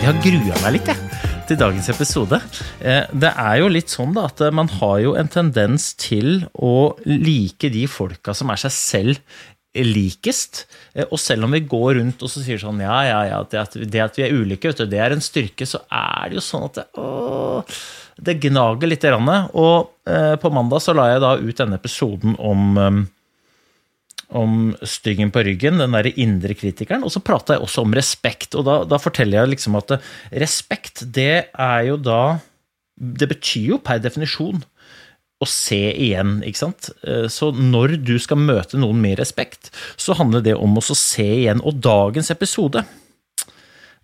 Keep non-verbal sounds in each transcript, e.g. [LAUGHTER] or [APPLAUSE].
Jeg har grua meg litt, jeg. Til dagens episode. Eh, Det er jo litt sånn da, at man har jo en tendens til å like de folka som er seg selv likest. Eh, Og selv om vi går rundt og så sier sånn ja, ja, ja, det at, det at vi er ulike, du, det er en styrke, så er det jo sånn at det, å, det gnager litt. Og eh, på mandag så la jeg da ut denne episoden om om styggen på ryggen, den derre indre kritikeren. Og så prata jeg også om respekt, og da, da forteller jeg liksom at eh, respekt, det er jo da Det betyr jo per definisjon å se igjen, ikke sant? Eh, Så når du skal møte noen med respekt, så handler det om å se igjen. Og dagens episode,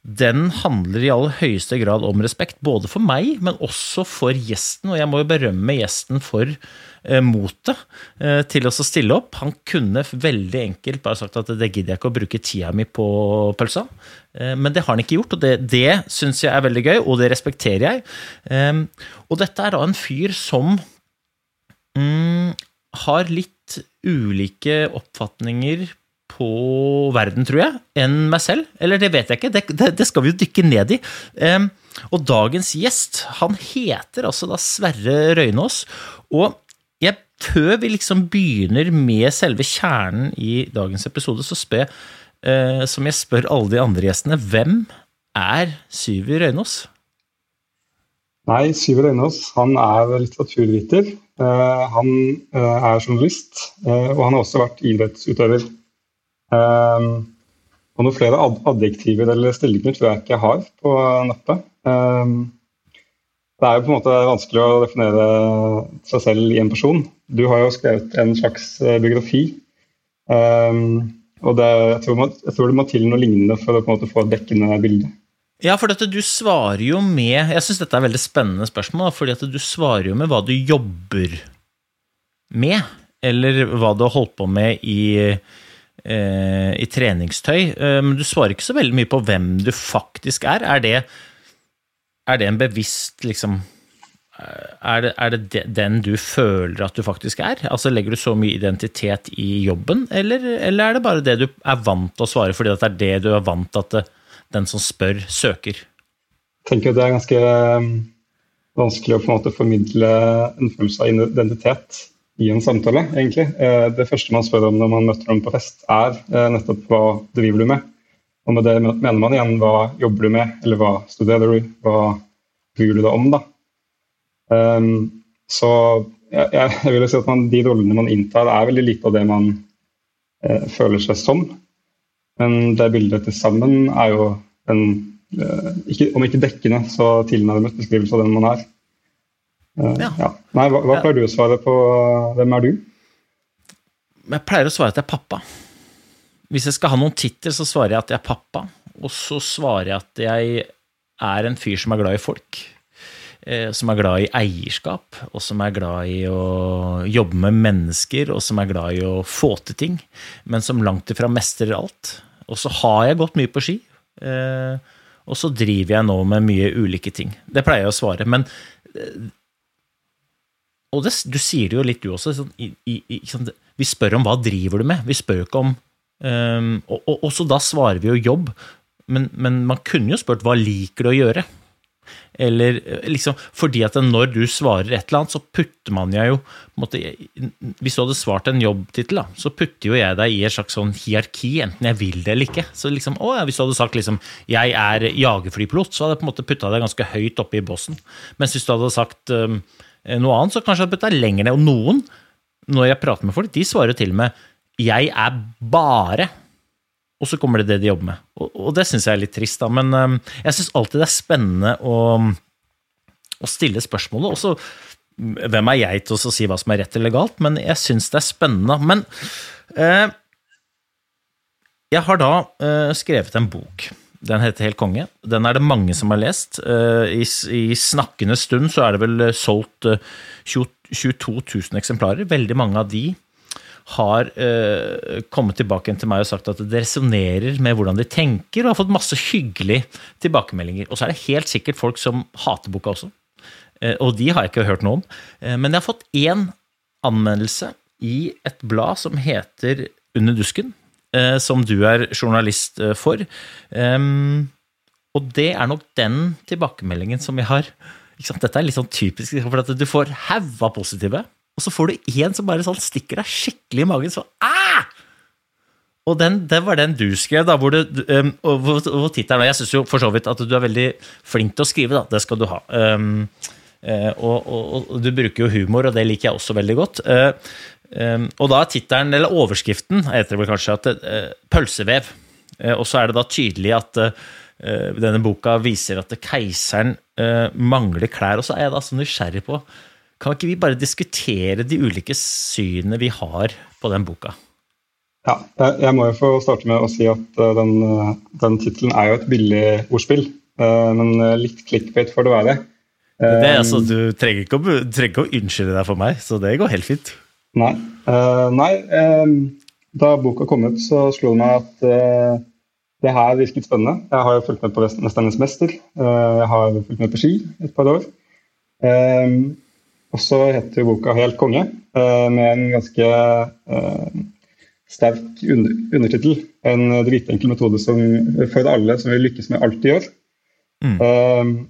den handler i aller høyeste grad om respekt, både for meg, men også for gjesten. Og jeg må jo berømme gjesten for motet eh, til å stille opp. Han kunne veldig enkelt bare sagt at det gidder jeg ikke å bruke tida mi på pølsa. Eh, men det har han ikke gjort, og det, det syns jeg er veldig gøy, og det respekterer jeg. Eh, og dette er da en fyr som mm, har litt ulike oppfatninger på verden, tror jeg, enn meg selv. Eller det vet jeg ikke, det, det, det skal vi jo dykke ned i. Em, og dagens gjest, han heter altså da Sverre Røynås. Og jeg, før vi liksom begynner med selve kjernen i dagens episode, så spør jeg, eh, som jeg spør alle de andre gjestene, hvem er Syver Røynås? Nei, Syver Røynås han er litteraturviter. Eh, han eh, er journalist, eh, og han har også vært idrettsutøver. Eh, og noen flere ad adjektiver eller stillinger tror jeg ikke jeg har på nappet. Eh, det er jo på en måte vanskelig å definere seg selv i en person. Du har jo skrevet en slags eh, biografi. Um, og det, jeg, tror man, jeg tror det må til noe lignende for å på en måte få et dekkende bilde. Ja, for dette, du svarer jo med Jeg syns dette er veldig spennende spørsmål, fordi at du svarer jo med hva du jobber med, eller hva du har holdt på med i, eh, i treningstøy. Eh, Men du svarer ikke så veldig mye på hvem du faktisk er. Er det, er det en bevisst liksom eh, er det, er det den du føler at du faktisk er? Altså Legger du så mye identitet i jobben, eller, eller er det bare det du er vant til å svare fordi det er det du er vant til at det, den som spør, søker? Jeg tenker det er ganske eh, vanskelig å på en måte formidle en følelse av identitet i en samtale, egentlig. Eh, Det første man spør om når man møter noen på fest, er eh, nettopp hva driver du med? Og med det mener man igjen hva jobber du med, eller hva studerer du, hva bryr du deg om, da. Um, så jeg, jeg vil jo si at man, de rollene man inntar, er veldig lite av det man eh, føler seg som. Men det bildet til sammen er jo en eh, ikke, Om ikke dekkende, så tilnærmet beskrivelse av den man er. Uh, Ja. ja. Nei, hva, hva pleier du å svare på? Hvem er du? Jeg pleier å svare at jeg er pappa. Hvis jeg skal ha noen tittel, så svarer jeg at jeg er pappa. Og så svarer jeg at jeg er en fyr som er glad i folk. eh, Som er glad i eierskap, og som er glad i å jobbe med mennesker, og som er glad i å få til ting, men som langt ifra mestrer alt. Og så har jeg gått mye på ski, eh, og så driver jeg nå med mye ulike ting. Det pleier jeg å svare. Men og det, du sier det jo litt du også. Sånn, i, i, sånn, vi spør om hva driver du med, vi spør jo ikke om um, og, og også da svarer vi jo jobb, men, men man kunne jo spurt hva liker du å gjøre? Eller eh, liksom Fordi at når du svarer et eller annet, så putter man jeg jo måtte, Hvis du hadde svart en jobbtittel, så putter jo jeg deg i et slags sånn hierarki, enten jeg vil det eller ikke. Så liksom, å, ja, Hvis du hadde sagt liksom 'jeg er jagerflypilot', så hadde jeg på en måte putta deg ganske høyt oppe i bossen. Mens hvis du hadde sagt um, noe annet, så kanskje jeg hadde putta lenger ned. Og noen, når jeg prater med folk, de svarer til og med 'jeg er bare' og så kommer det det de jobber med. Og, og det syns jeg er litt trist, da. Men um, jeg syns alltid det er spennende å, å stille spørsmålet. Og så mm, hvem er jeg til å si hva som er rett eller galt, men jeg syns det er spennende. Men uh, jeg har da uh, skrevet en bok. Den heter Helt konge. Den er det mange som har lest. Eh, i, I snakkende stund så er det vel solgt eh, 20 22 000 eksemplarer. Veldig mange av de har eh, kommet tilbake til meg og sagt at det resonnerer med hvordan de tenker, og har fått masse hyggelige tilbakemeldinger. Og så er det helt sikkert folk som hater boka også. Eh, og de har jeg ikke hørt noe om. Eh, men jeg har fått én anmeldelse i et blad som heter Under dusken, eh, som du er journalist eh, for. Og det er nok den tilbakemeldingen som jeg har? Dette er litt sånn typisk, for at du får haug av positive, og så får du én som bare sånn stikker deg skikkelig i magen. så, ah! Og den, det var den du skrev, da, hvor, um, hvor, hvor tittelen Jeg syns jo for så vidt at du er veldig flink til å skrive, da. Det skal du ha. Um, uh, og, og, og du bruker jo humor, og det liker jeg også veldig godt. Uh, um, og da er tittelen, eller overskriften, heter det vel kanskje, at uh, pølsevev. Og så er det da tydelig at denne boka viser at keiseren mangler klær. Og så er jeg da så nysgjerrig på Kan ikke vi bare diskutere de ulike synene vi har på den boka? Ja, jeg, må jo få starte med å si at eh, den, uh, den tittelen er jo et billig ordspill, eh, men eh, litt clickbait får det være. Det er, Eh, altså, du trenger ikke, å, trenger ikke å unnskylde deg for meg, så det går helt fint. Nei. Eh, nei eh, da boka kom ut, så slo det meg at eh, det her virket spennende. Jeg har jo fulgt med på Vest- Mesternes mester. eh, jeg har fulgt med på ski et par år. Eh, og så heter boka Helt konge, eh, med en ganske eh, sterk under, undertittel. En dritenkel metode som, for alle som vil lykkes med alt de gjør. Mm. Uh,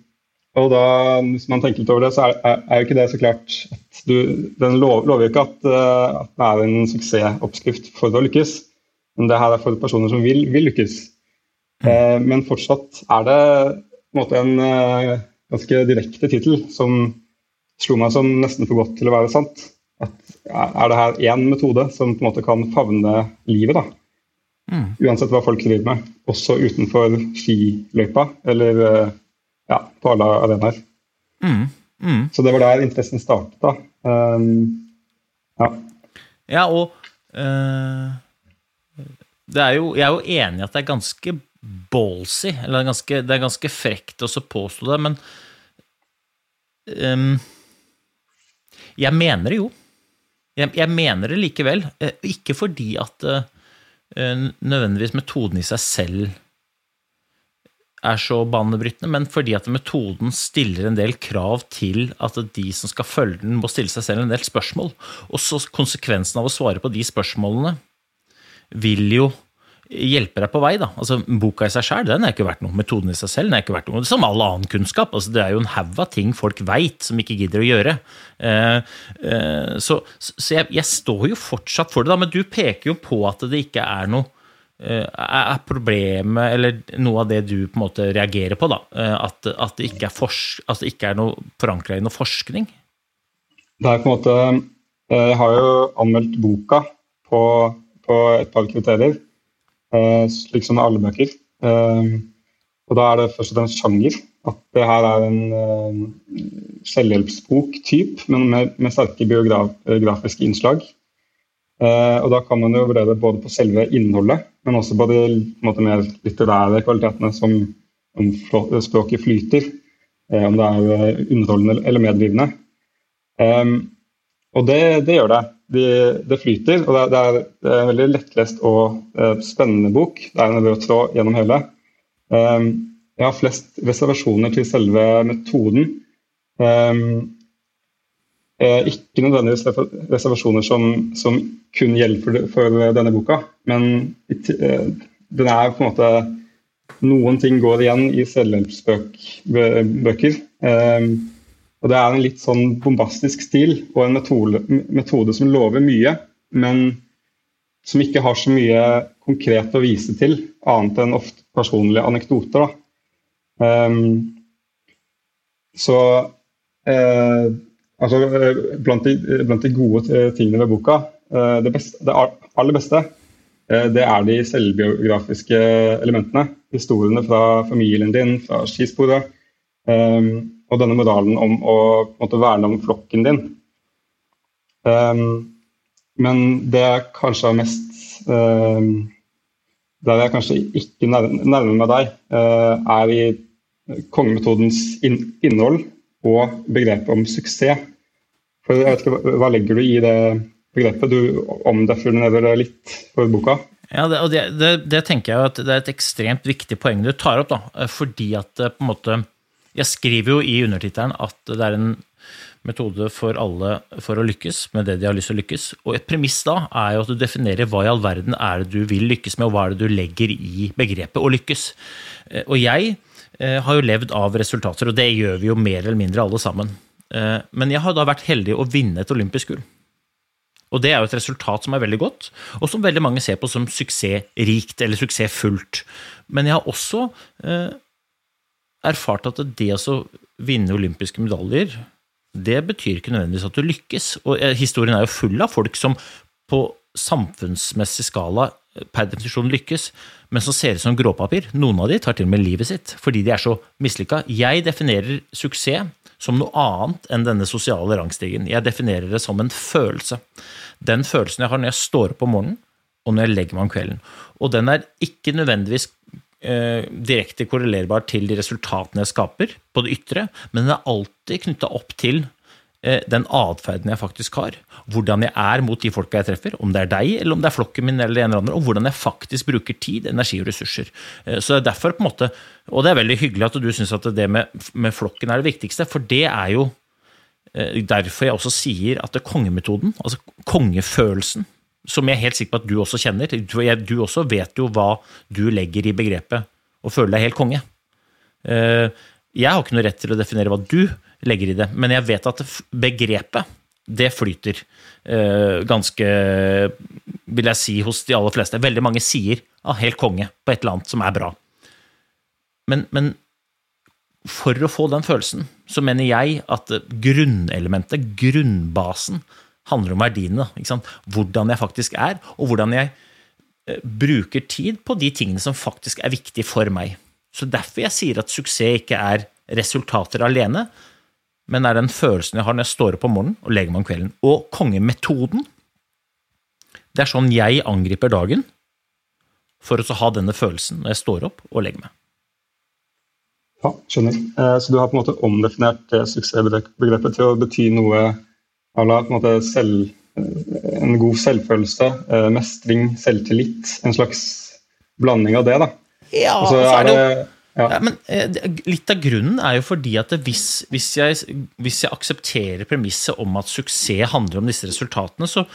og da, hvis man tenker litt over det, så er, er, er jo ikke det så klart at du, Den lov, lover jo ikke at, uh, at det er en suksessoppskrift for å lykkes, men det her er for personer som vil, vil lykkes. Eh, men fortsatt er det på en, måte en eh, ganske direkte tittel som slo meg som nesten for godt til å være sant. At er det her én metode som på en måte kan favne livet, da? Mm. Uansett hva folk driver med, også utenfor skiløypa eller eh, ja, på alle arenaer. Mm. Mm. Så det var der interessen startet. da. Um, ja. Ja, og uh, det er jo, Jeg er jo enig i at det er ganske ballsy, eller det er ganske, det er ganske frekt å påstå det, men ehm, Jeg mener det jo. Jeg, jeg mener det likevel. Eh, ikke fordi at eh, eh, nødvendigvis metoden i seg selv er så banebrytende, men fordi at metoden stiller en del krav til at de som skal følge den, må stille seg selv en del spørsmål. Og så konsekvensen av å svare på de spørsmålene vil jo hjelpe deg på vei. da. Altså, Boka i seg sjøl er ikke verdt noe. Metoden i seg selv den er ikke verdt noe. Som all annen kunnskap. altså Det er jo en haug av ting folk veit som ikke gidder å gjøre. Uh, uh, så så jeg, jeg står jo fortsatt for det, da, men du peker jo på at det ikke er noe uh, er problemet, eller noe av det du på en måte reagerer på, da, at, at, det ikke er forsk, det ikke er noe forankra i noe forskning? Det er på en måte Jeg har jo anmeldt boka på, på et par kriterier, slik som med alle bøker. Eh, og da er det først og fremst sjanger. At det her er en uh, selvhjelpsbok-typ, men med, med sterke biografiske innslag. Uh, og da kan man jo vurdere både på selve innholdet, men også på de måte, mer litterære kvalitetene, som om språket flyter, uh, om det er eh, underholdende eller medrivende. Ehm, og det, det gjør det. De, det flyter, og det er, det er, en veldig lettlest og eh, spennende bok. Det er en rød tråd gjennom hele. Um, jeg har flest reservasjoner til selve metoden. Eh, ikke nødvendigvis reservasjoner som, som kun gjelder for, for denne boka, men eh, den er på en måte Noen ting går igjen i selvhjelpsbøker. Ehm, og det er en litt sånn bombastisk stil og en metode, metode som lover mye, men som ikke har så mye konkret å vise til, annet enn ofte personlige anekdoter. Ehm, så eh, altså, blant, de, blant de gode eh, tingene ved boka, eh, det, beste, det aller beste, eh, det er de selvbiografiske elementene. Historiene fra familien din, fra skisporet. ehm, og denne moralen om å måte, verne om flokken din. Um, men det jeg kanskje har mest um, der jeg kanskje ikke nærmer meg deg, er i kongemetodens innhold og begrepet om suksess. For jeg vet ikke, Hva legger du i det begrepet? Du omdefinerer det litt for boka. Ja, det, det, det, tenker jeg at det er et ekstremt viktig poeng du tar opp. da, fordi at på en måte, Jeg skriver jo i undertittelen at det er en metode for alle for å lykkes med det de har lyst til å lykkes. Og et premiss da er jo at du definerer hva i all verden er det du vil lykkes med, og hva er det du legger i begrepet å lykkes. Eh, og jeg eh, har jo levd av resultater, og det gjør vi jo mer eller mindre alle sammen. Eh, men jeg har da vært heldig å vinne et olympisk gull. Og det er jo et resultat som er veldig godt, og som veldig mange ser på som suksessrikt eller suksessfullt. Men jeg har også erfart at det å vinne olympiske medaljer, det betyr ikke nødvendigvis at du lykkes. Og eh, historien er jo full av folk som på samfunnsmessig skala eh, per definisjon lykkes, men som ser ut som gråpapir. Noen av de tar til og med livet sitt fordi de er så mislykka. Jeg definerer suksess som noe annet enn denne sosiale rangstigen. Jeg definerer det som en følelse. Den følelsen jeg har når jeg står opp om morgenen, og når jeg legger meg om kvelden. Og den er ikke nødvendigvis direkte korrelerbar til de resultatene jeg skaper på det ytre, men den er alltid knytta opp til eh, den atferden jeg faktisk har. Hvordan jeg er mot de folka jeg treffer, om det er deg eller om det er flokken min, eller en eller andre, og hvordan jeg faktisk bruker tid, energi og ressurser. Eh, så det er derfor på en måte, Og det er veldig hyggelig at du syns at det med, med, flokken er det viktigste, for det er jo eh, derfor jeg også sier at det kongemetoden, altså kongefølelsen, som jeg er helt sikker på at du også kjenner. Du også vet jo hva du legger i begrepet å føle deg helt konge. Eh, jeg har ikke noe rett til å definere hva du legger i det, men jeg vet at begrepet det flyter eh, ganske, vil jeg si, hos de aller fleste. Veldig mange sier ah, 'helt konge' på et eller annet som er bra. Men, men for å få den følelsen, så mener jeg at grunnelementet, grunnbasen, handler om verdiene. Hvordan jeg faktisk er, og hvordan jeg eh, bruker tid på de tingene som faktisk er viktige for meg. Så derfor jeg sier at suksess ikke er resultater alene, men er den følelsen jeg har når jeg står opp om morgenen og legger meg om kvelden. Og kongemetoden, det er sånn jeg angriper dagen for å ha denne følelsen når jeg står opp og legger meg. Ja, skjønner. Eh, så du har på en måte omdefinert suksessbegrepet til å bety noe à la selv, eh, en god selvfølelse, eh, mestring, selvtillit. En slags blanding av det, da. Ja, så er det ja. Ja, men eh, Litt av grunnen er jo fordi at hvis, hvis, jeg, hvis jeg, aksepterer premisset om at suksess handler om disse resultatene, så,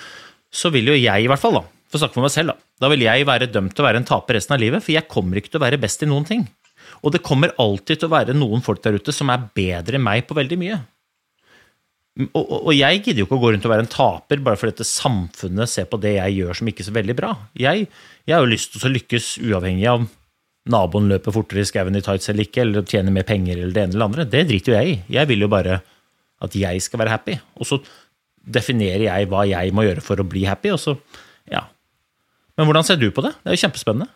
så vil jo jeg, i hvert fall, da, for å snakke for meg selv, da, da vil jeg være dømt til å være en taper resten av livet, for jeg kommer ikke til å være best i noen ting. Og det kommer alltid til å være noen folk der ute som er bedre enn meg på veldig mye. Og, og, og jeg gidder jo ikke å gå rundt og være en taper bare fordi dette samfunnet ser på det jeg gjør som ikke så veldig bra. Jeg, jeg har jo lyst til å lykkes uavhengig av naboen løper fortere i skauen i tights eller ikke, eller tjener mer penger eller det ene eller andre. Det driter jo jeg i. Jeg vil jo bare at jeg skal være happy. Og så definerer jeg hva jeg må gjøre for å bli happy, og så ja. Men hvordan ser du på det? Det er jo kjempespennende.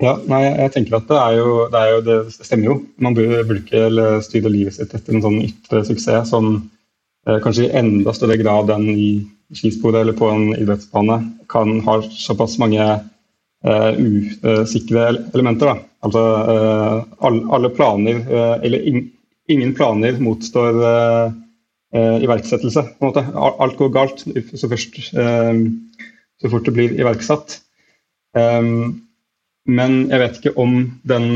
Ja, nei, jeg tenker at det er jo, det, er jo, det stemmer jo. Man burde ikke styre livet sitt etter en sånn ytre suksess som kanskje i enda større grad enn i skisporet eller på en idrettsbane kan ha såpass mange uh, usikre elementer. Da. Altså uh, alle planer, eller in ingen planer, motstår iverksettelse. på en måte. Alt går galt så, først, så fort det blir iverksatt. Men jeg vet ikke om den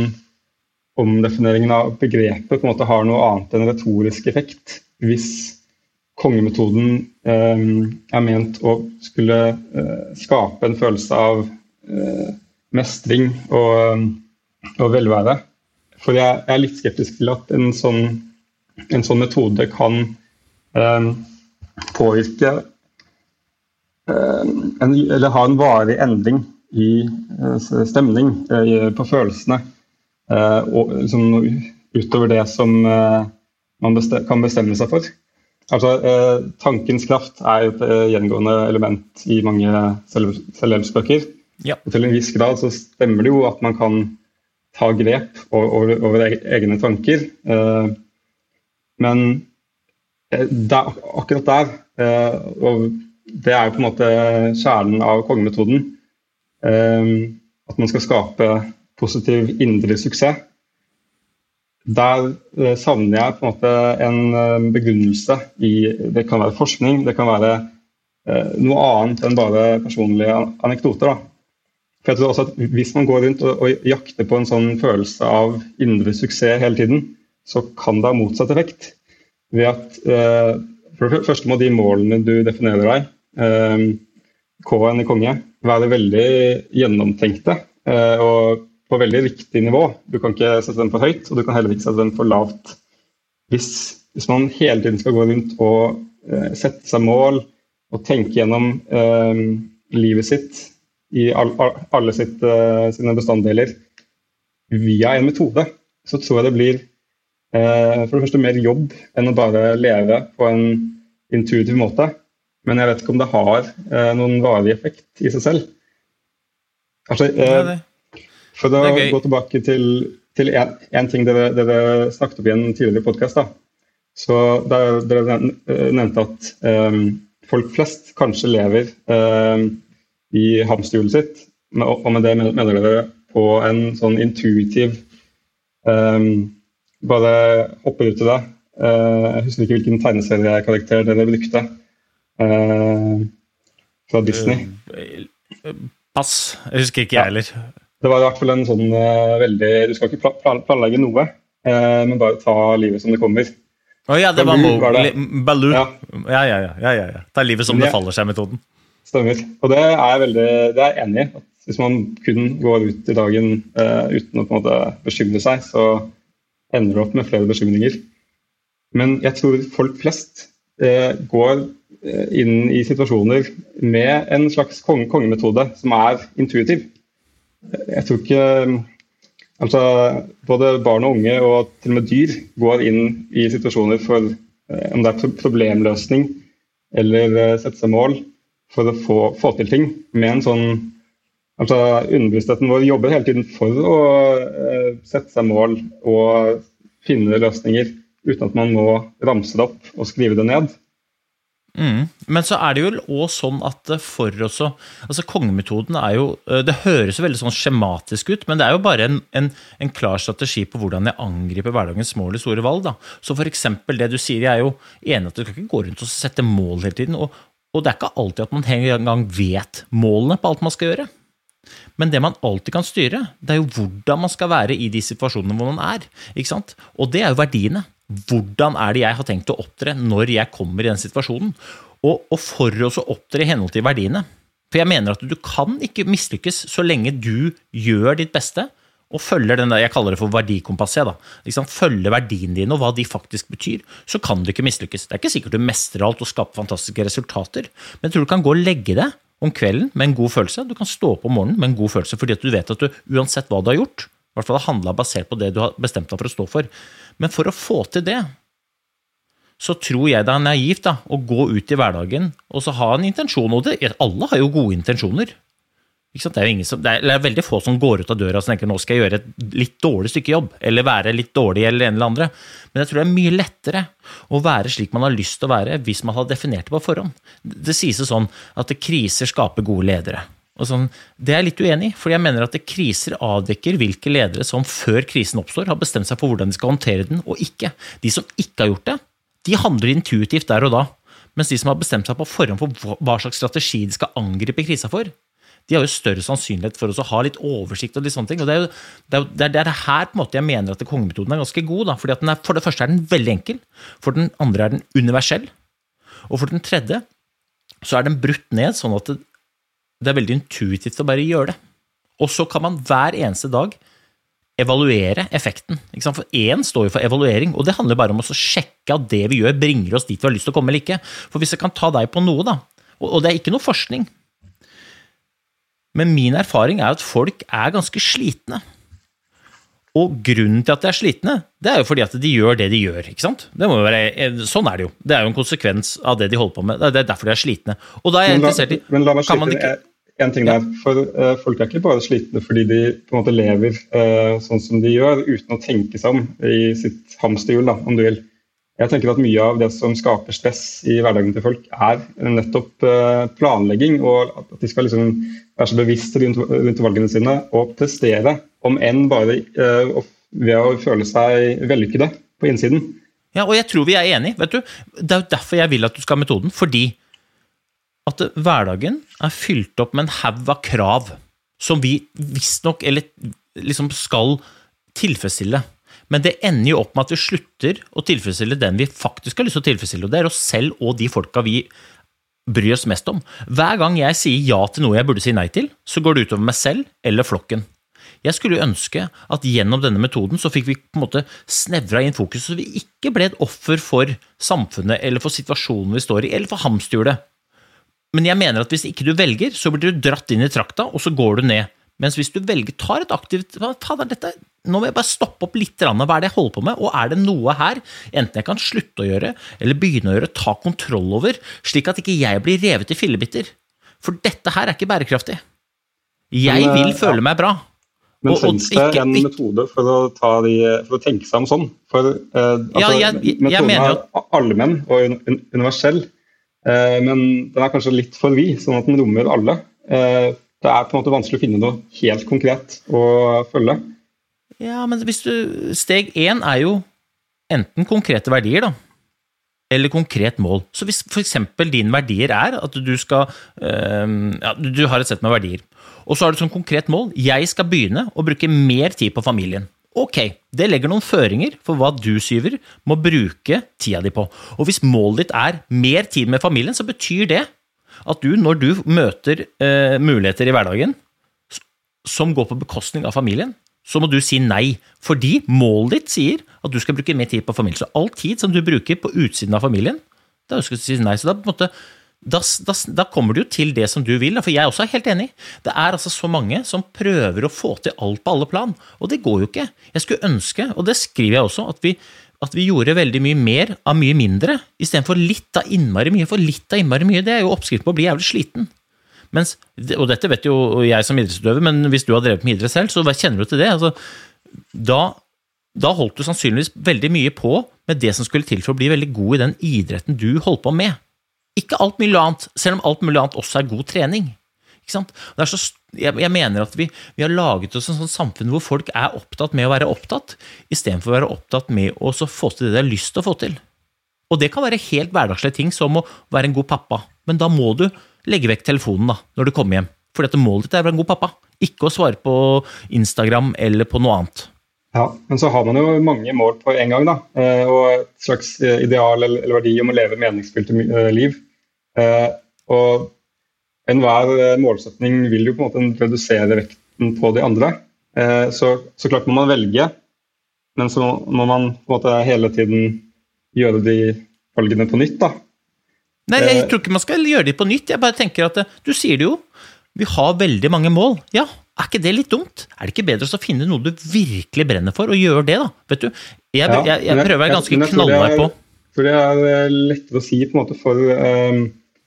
omdefineringen av begrepet på en måte har noe annet enn retorisk effekt. Hvis kongemetoden um, er ment å skulle uh, skape en følelse av Eh, mestring og, og, velvære. For jeg, er litt skeptisk til at en sånn, en sånn metode kan eh, påvirke eh, en, Eller ha en varig endring i eh, stemning, eh, på følelsene. Eh, og, liksom, utover det som man bestem, kan bestemme seg for. Altså, Tankens kraft er et gjengående element i mange selvhjelpsbøker. Ja. Og til en viss grad så stemmer det jo at man kan ta grep over, over egne tanker. Eh, men eh, det er akkurat der, eh, og det er jo på en måte kjernen av kongemetoden, at man skal skape positiv indre suksess. Der eh, savner jeg på en måte en eh, begrunnelse i Det kan være forskning, det kan være eh, noe annet enn bare personlige anekdoter. da. For jeg tror også at Hvis man går rundt og, jakter på en sånn følelse av indre suksess hele tiden, så kan det ha motsatt effekt. Ved at For det første må de målene du definerer deg, eh, K-en i konge, være veldig gjennomtenkte eh, og på veldig riktig nivå. Du kan ikke sette den for høyt, og du kan heller ikke sette den for lavt. Hvis, hvis man hele tiden skal gå rundt og eh, sette seg mål og tenke gjennom eh, livet sitt i all, alle sitt, eh, sine bestanddeler via en metode, så tror jeg det blir eh, for det første mer jobb enn å bare leve på en intuitiv måte. Men jeg vet ikke om det har eh, noen varig effekt i seg selv. Altså, det- for er gå tilbake til, til en, en ting dere, dere snakket om i en tidligere podkast. Så der dere eh, nevnte at um, folk flest kanskje lever um, i hamsterhjulet sitt. Og med det mener dere på en sånn intuitiv um, Bare hopper ut i det. Eh, jeg husker ikke hvilken tegneseriekarakter dere brukte. uh, fra Disney. Uh, Pass. Jeg husker ikke jeg heller. Det var i hvert fall en sånn uh, veldig Du skal ikke planlegge noe, uh, men bare ta livet som det kommer. Å ja, det var Baloo var det. Baloo. Ja. Ja, ja, ja. ja, ja. Ta livet som det faller seg-metoden. Stemmer. Og det er jeg veldig det er jeg enig i. At hvis man kun går ut i dagen uh, uten å på en måte bekymre seg, så ender du opp med flere bekymringer. Men jeg tror folk flest går inn i situasjoner med en slags konge kongemetode som er intuitiv. Jeg tror ikke Altså, både barn og unge og til og med dyr går inn i situasjoner for eh, om det er problemløsning eller eh, sette seg mål for å få, få til ting med en sånn altså Underbevisstheten vår jobber hele tiden for å eh, sette seg mål og finne løsninger uten at man må ramse det opp og skrive det ned. Mm. Men så er det jo også sånn at eh, for oss Altså, kongemetoden er jo eh, Det høres jo veldig sånn skjematisk ut, men det er jo bare en, en, en klar strategi på hvordan jeg angriper hverdagens små eller store valg. da. Så eksempel det du sier, jeg er jo enig at du skal ikke gå rundt og sette mål hele tiden. Og, og det er ikke alltid at man engang vet målene på alt man skal gjøre. Men det man alltid kan styre, det er jo hvordan man skal være i de situasjonene hvor man er. Og det er jo verdiene. Hvordan er det jeg har tenkt å opptre når jeg kommer i den situasjonen? Og, og for oss å opptre i henhold til verdiene. For jeg mener at du kan ikke mislykkes så lenge du gjør ditt beste og følger den der, jeg kaller det for verdikompasset, da. liksom følger verdiene dine og hva de faktisk betyr, så kan du ikke mislykkes. Det er ikke sikkert du mestrer alt og skaper fantastiske resultater, men jeg tror du kan gå og legge deg om kvelden med en god følelse. Du kan stå opp om morgenen med en god følelse fordi at du vet at du uansett hva du har gjort, i hvert fall har handla basert på det du har bestemt deg for å stå for. Men for å få til det, så tror jeg det er naivt da, å gå ut i hverdagen og så ha en intensjon. Og det, alle har jo gode intensjoner. Det, er som, det er, veldig få som går ut av døra og tenker nå skal jeg gjøre et litt dårlig stykke jobb, eller være litt dårlig eller en eller andre. Men jeg tror det er mye lettere å være slik man har lyst til å være, hvis man har definert det på forhånd. Det sies sånn at kriser skaper gode ledere. Sånn, det er jeg litt uenig i, for jeg mener at kriser avdekker hvilke ledere som før krisen oppstår, har bestemt seg for hvordan de skal håndtere den, og ikke. De som ikke har gjort det, de handler intuitivt der og da. Mens de som har bestemt seg på forhånd for hva- slags strategi de skal angripe krisa for, de har jo større sannsynlighet for å ha litt oversikt og litt sånne ting. Og det er jo det, er, det, er, det er her på en måte jeg mener at kongemetoden er ganske god. Da, fordi er, For det første er den veldig enkel, for den andre er den universell, og for den tredje så er den brutt ned sånn at det er veldig intuitivt å bare gjøre det. Og så kan man hver eneste dag evaluere effekten. For én står jo for evaluering, og det handler bare om å sjekke at det vi gjør, bringer oss dit vi har lyst til å komme eller ikke. For hvis jeg kan ta deg på noe, da, og, det er ikke noe forskning Men min erfaring er at folk er ganske slitne. Og grunnen til at de er slitne, det er jo fordi at de gjør det de gjør. ikke sant? Det må være, eh, sånn er det jo. Det er jo en konsekvens av det de holder på med. Det er derfor de er slitne. Og da er jeg Men la, interessert i men la meg kan man skyte inn en ting der. For uh, folk er ikke bare slitne fordi de på en måte lever uh, sånn som de gjør, uten å tenke seg om i sitt hamsterhjul, da, om du vil. Jeg tenker at Mye av det som skaper stress i hverdagen til folk, er nettopp uh, planlegging. Og at de skal liksom være så bevisst rundt, rundt valgene sine og prestere, om enn bare ved å føle seg vellykkede på innsiden. Ja, og jeg tror vi er enige. vet du. Det er jo derfor jeg vil at du skal ha metoden. Fordi at hverdagen er fylt opp med en haug av krav som vi visstnok eller liksom skal tilfredsstille. Men det ender jo opp med at vi slutter å tilfredsstille den vi faktisk har lyst til å tilfredsstille, og det er oss selv og de folka vi bryr oss mest om. Hver gang jeg sier ja til noe jeg burde si nei til, så går det utover meg selv eller flokken. Jeg skulle ønske at gjennom denne metoden så fikk vi på en måte snevra inn fokus, så vi ikke ble et offer for samfunnet eller for situasjonen vi står i, eller for hamsterhjulet. Men jeg mener at hvis ikke du velger, så blir du dratt inn i trakta, og så går du ned. Mens hvis du velger, tar et aktivt Fader, dette Nå må jeg bare stoppe opp litt. Hva er det jeg holder på med? Og er det noe her, enten jeg kan slutte å gjøre, eller begynne å gjøre, ta kontroll over, slik at ikke jeg blir revet i fillebiter? For dette her er ikke bærekraftig. Jeg vil Men, føle ja. meg bra. Men finnes det ikke- en metode for å, ta de, for å tenke seg om sånn? For eh, altså, Ja, jeg- jeg metoden mener er allmenn og un un universell, eh, men den er kanskje litt for vid, sånn at den rommer alle. Eh, det er på en måte vanskelig å finne noe helt konkret å følge. Ja, men hvis du Steg én er jo enten konkrete verdier, da. Eller konkret mål. Så hvis f.eks. dine verdier er at du skal øhm, ja, Du har et sett med verdier. Og så har du som konkret mål jeg skal begynne å bruke mer tid på familien. Ok, det legger noen føringer for hva du, Syver, må bruke tida di på. Og hvis målet ditt er mer tid med familien, så betyr det at du, når du møter eh, muligheter i hverdagen som går på bekostning av familien, så må du si nei. Fordi målet ditt sier at du skal bruke mer tid på familien. Så all tid som du bruker på utsiden av familien, da skal du si nei. Så da, på en måte, da, da, da kommer du jo til det som du vil. For jeg er også helt enig. Det er altså så mange som prøver å få til alt på alle plan, og det går jo ikke. Jeg skulle ønske, og det skriver jeg også, at vi, at vi gjorde veldig mye mer av mye mindre, istedenfor litt av innmari mye. For litt av innmari mye, det er jo oppskriften på å bli jævlig sliten. Mens, og dette vet jo jeg som idrettsutøver, men hvis du har drevet med idrett selv, så kjenner du til det. Altså, da, da holdt du sannsynligvis veldig mye på med det som skulle til for å bli veldig god i den idretten du holdt på med. Ikke alt mulig annet, selv om alt mulig annet også er god trening. Så, jeg, jeg mener at vi, vi har laget oss en sånn samfunn hvor folk er opptatt med å være opptatt, istedenfor å være opptatt med å få til det de har lyst til å få til. Og det kan være helt hverdagslige ting, som å være en god pappa. Men da må du legge vekk telefonen da, når du kommer hjem. For dette målet ditt er å være en god pappa, ikke å svare på Instagram eller på noe annet. Ja, Men så har man jo mange mål på en gang, da. eh, Og et slags eh, ideal eller verdi om å leve meningsfylte eh, liv. Og enhver målsetning vil jo på en måte redusere vekten på de andre. Så, så klart må man velge, men så må man på en måte hele tiden gjøre de valgene på nytt, da. Nei, jeg tror ikke man skal gjøre de på nytt. Jeg bare tenker at Du sier det jo. Vi har veldig mange mål. Ja, er ikke det litt dumt? Er det ikke bedre å finne noe du virkelig brenner for, og gjøre det, da? Vet du, jeg, jeg, jeg men prøver å være jeg- ganske jeg knallhard på For det er eh, lettere å si på en måte for um,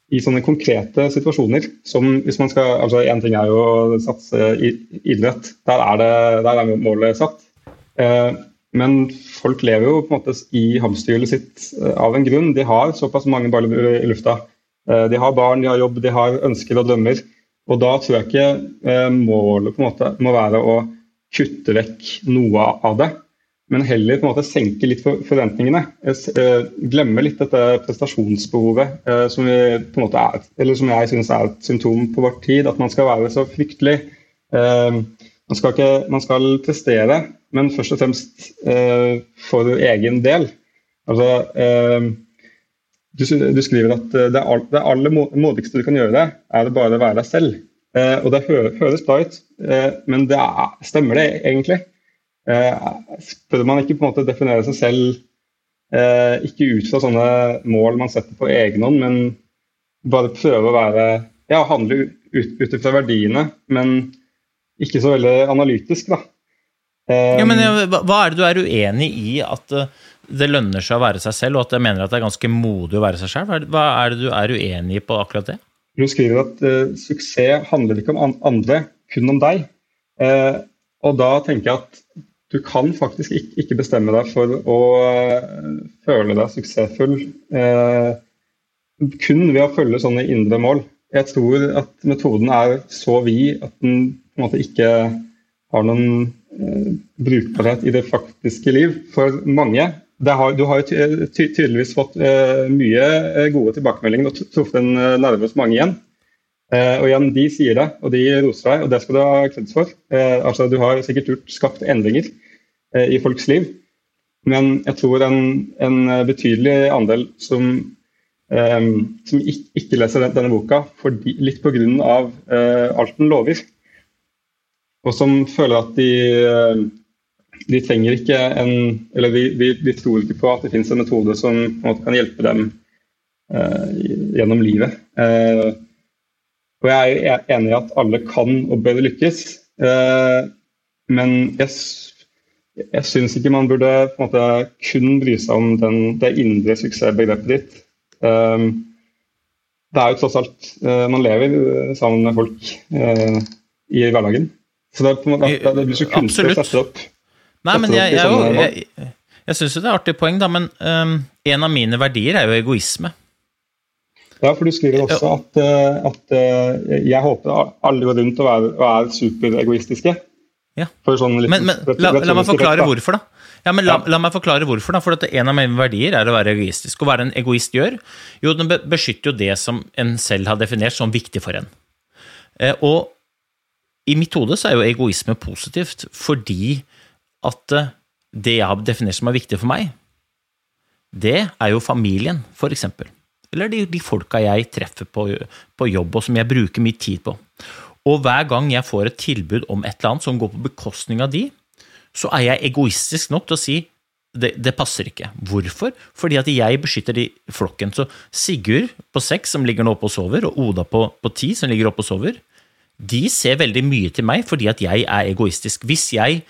i sånne konkrete situasjoner. Som hvis man skal, altså Én ting er jo å satse i idrett. Der er, det, der er målet satt. Uh, men folk lever jo på en måte i hamsterhjulet sitt uh, av en grunn. De har såpass mange baller i lufta. Uh, de har barn, de har jobb, de har ønsker og drømmer. Og da tror jeg ikke eh, målet på en måte må være å kutte vekk noe av det men heller på en måte senke litt for- forventningene. Eh, Glemme litt dette prestasjonsbehovet eh, som, er, som jeg synes er et symptom på vår tid. At man skal være så fryktelig man, skal ikke, man skal prestere, men først og fremst for egen del. Altså, du, du skriver at eh, det, det aller mo- modigste du kan gjøre, er å bare være deg selv. Eh, og det hø høres bra ut, eh, men det er, stemmer det egentlig? Eh, man ikke på en måte definere seg selv eh, ikke ut fra sånne mål man setter på egen hånd, men bare prøve å være ja, handle ut, ut fra verdiene, men ikke så veldig analytisk, da. Eh, ja, men, hva- Hva er det du er uenig i at eh, det lønner seg å være seg selv, og at jeg mener at det er ganske modig å være seg selv? Hva er det- Hva er det du er uenig i på akkurat det? Du skriver at uh, suksess handler ikke om andre, kun om deg. Uh, og da tenker jeg at du kan faktisk ikke, ikke bestemme deg for å uh, føle deg suksessfull uh, kun ved å følge sånne indre mål. Jeg tror at metoden er så vid at den på en måte ikke har noen uh, brukbarhet i det faktiske liv for mange. Har, du har tydeligvis fått mye gode tilbakemeldinger og truffet en nerve hos mange igjen. og igjen, De sier det, og de roser deg, og det skal du ha kreds for. altså, Du har sikkert gjort, skapt endringer i folks liv. Men jeg tror en, en betydelig andel som Um, som ikke leser denne boka fordi, litt pga. Uh, alt den lover. Og som føler at de, uh, de trenger ikke en Eller de, de, de, tror ikke på at det finnes en metode som en måte, kan hjelpe dem uh, gjennom livet. Uh, og jeg er enig i at alle kan og bør lykkes, uh, men jeg, jeg syns ikke man burde måte, kun bry seg om den, det indre suksessbegrepet ditt Ehm, det er jo tross alt eh, Man lever eh, sammen med folk eh, i hverdagen. Så det, måte, det blir så kunstig å sette opp. Nei, men jeg, jeg, jeg, jeg, jeg syns jo det er artig poeng, da, men um, en av mine verdier er jo egoisme. Ja, for du skriver også at, at jeg håper alle går rundt og er, og er superegoistiske. Ja. Sånn men, men la, la, meg forklare hvorfor, da. Ja, men la, la, meg forklare hvorfor. da, for at En av mine verdier er å være egoistisk. Og hva er en egoist gjør? Jo, den beskytter jo det som en selv har definert som viktig for en. Eh, og i mitt hode så er jo egoisme positivt, fordi at eh, det jeg har definert som er viktig for meg, det er jo familien, for eksempel. Eller de, de folka jeg treffer på, på jobb, og som jeg bruker mye tid på. Og hver gang jeg får et tilbud om et eller annet som går på bekostning av de, så er jeg egoistisk nok til å si det, det, passer ikke. Hvorfor? Fordi at jeg beskytter de flokken. Så Sigurd på seks, som ligger nå oppe og sover, og Oda på, på ti, som ligger oppe og sover, de ser veldig mye til meg fordi at jeg er egoistisk. Hvis jeg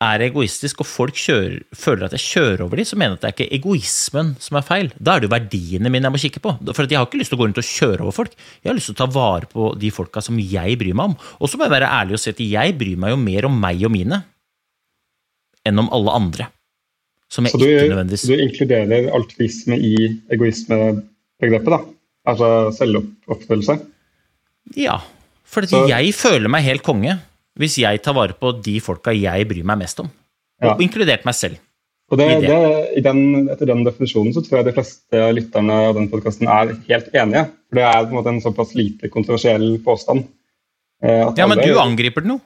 er egoistisk og folk kjører, føler at jeg kjører over dem, så mener jeg at det er ikke egoismen som er feil. Da er det jo verdiene mine jeg må kikke på. For jeg har ikke lyst til å gå rundt og kjøre over folk. Jeg har lyst til å ta vare på de folka som jeg bryr meg om. Og så må jeg være ærlig og si at jeg bryr meg jo mer om meg og mine enn om alle andre. Som jeg så du, ikke nødvendigvis Så du inkluderer altruisme i egoismebegrepet, da? Altså selvoppfyllelse? Ja. For jeg føler meg helt konge hvis jeg tar vare på de folka jeg bryr meg mest om. Ja. Og inkludert meg selv. Og det, det. Det, den, etter den definisjonen så tror jeg de fleste lytterne av den podkasten er helt enige. For det er på en måte en såpass lite kontroversiell påstand. Eh, ja, men du angriper den jo.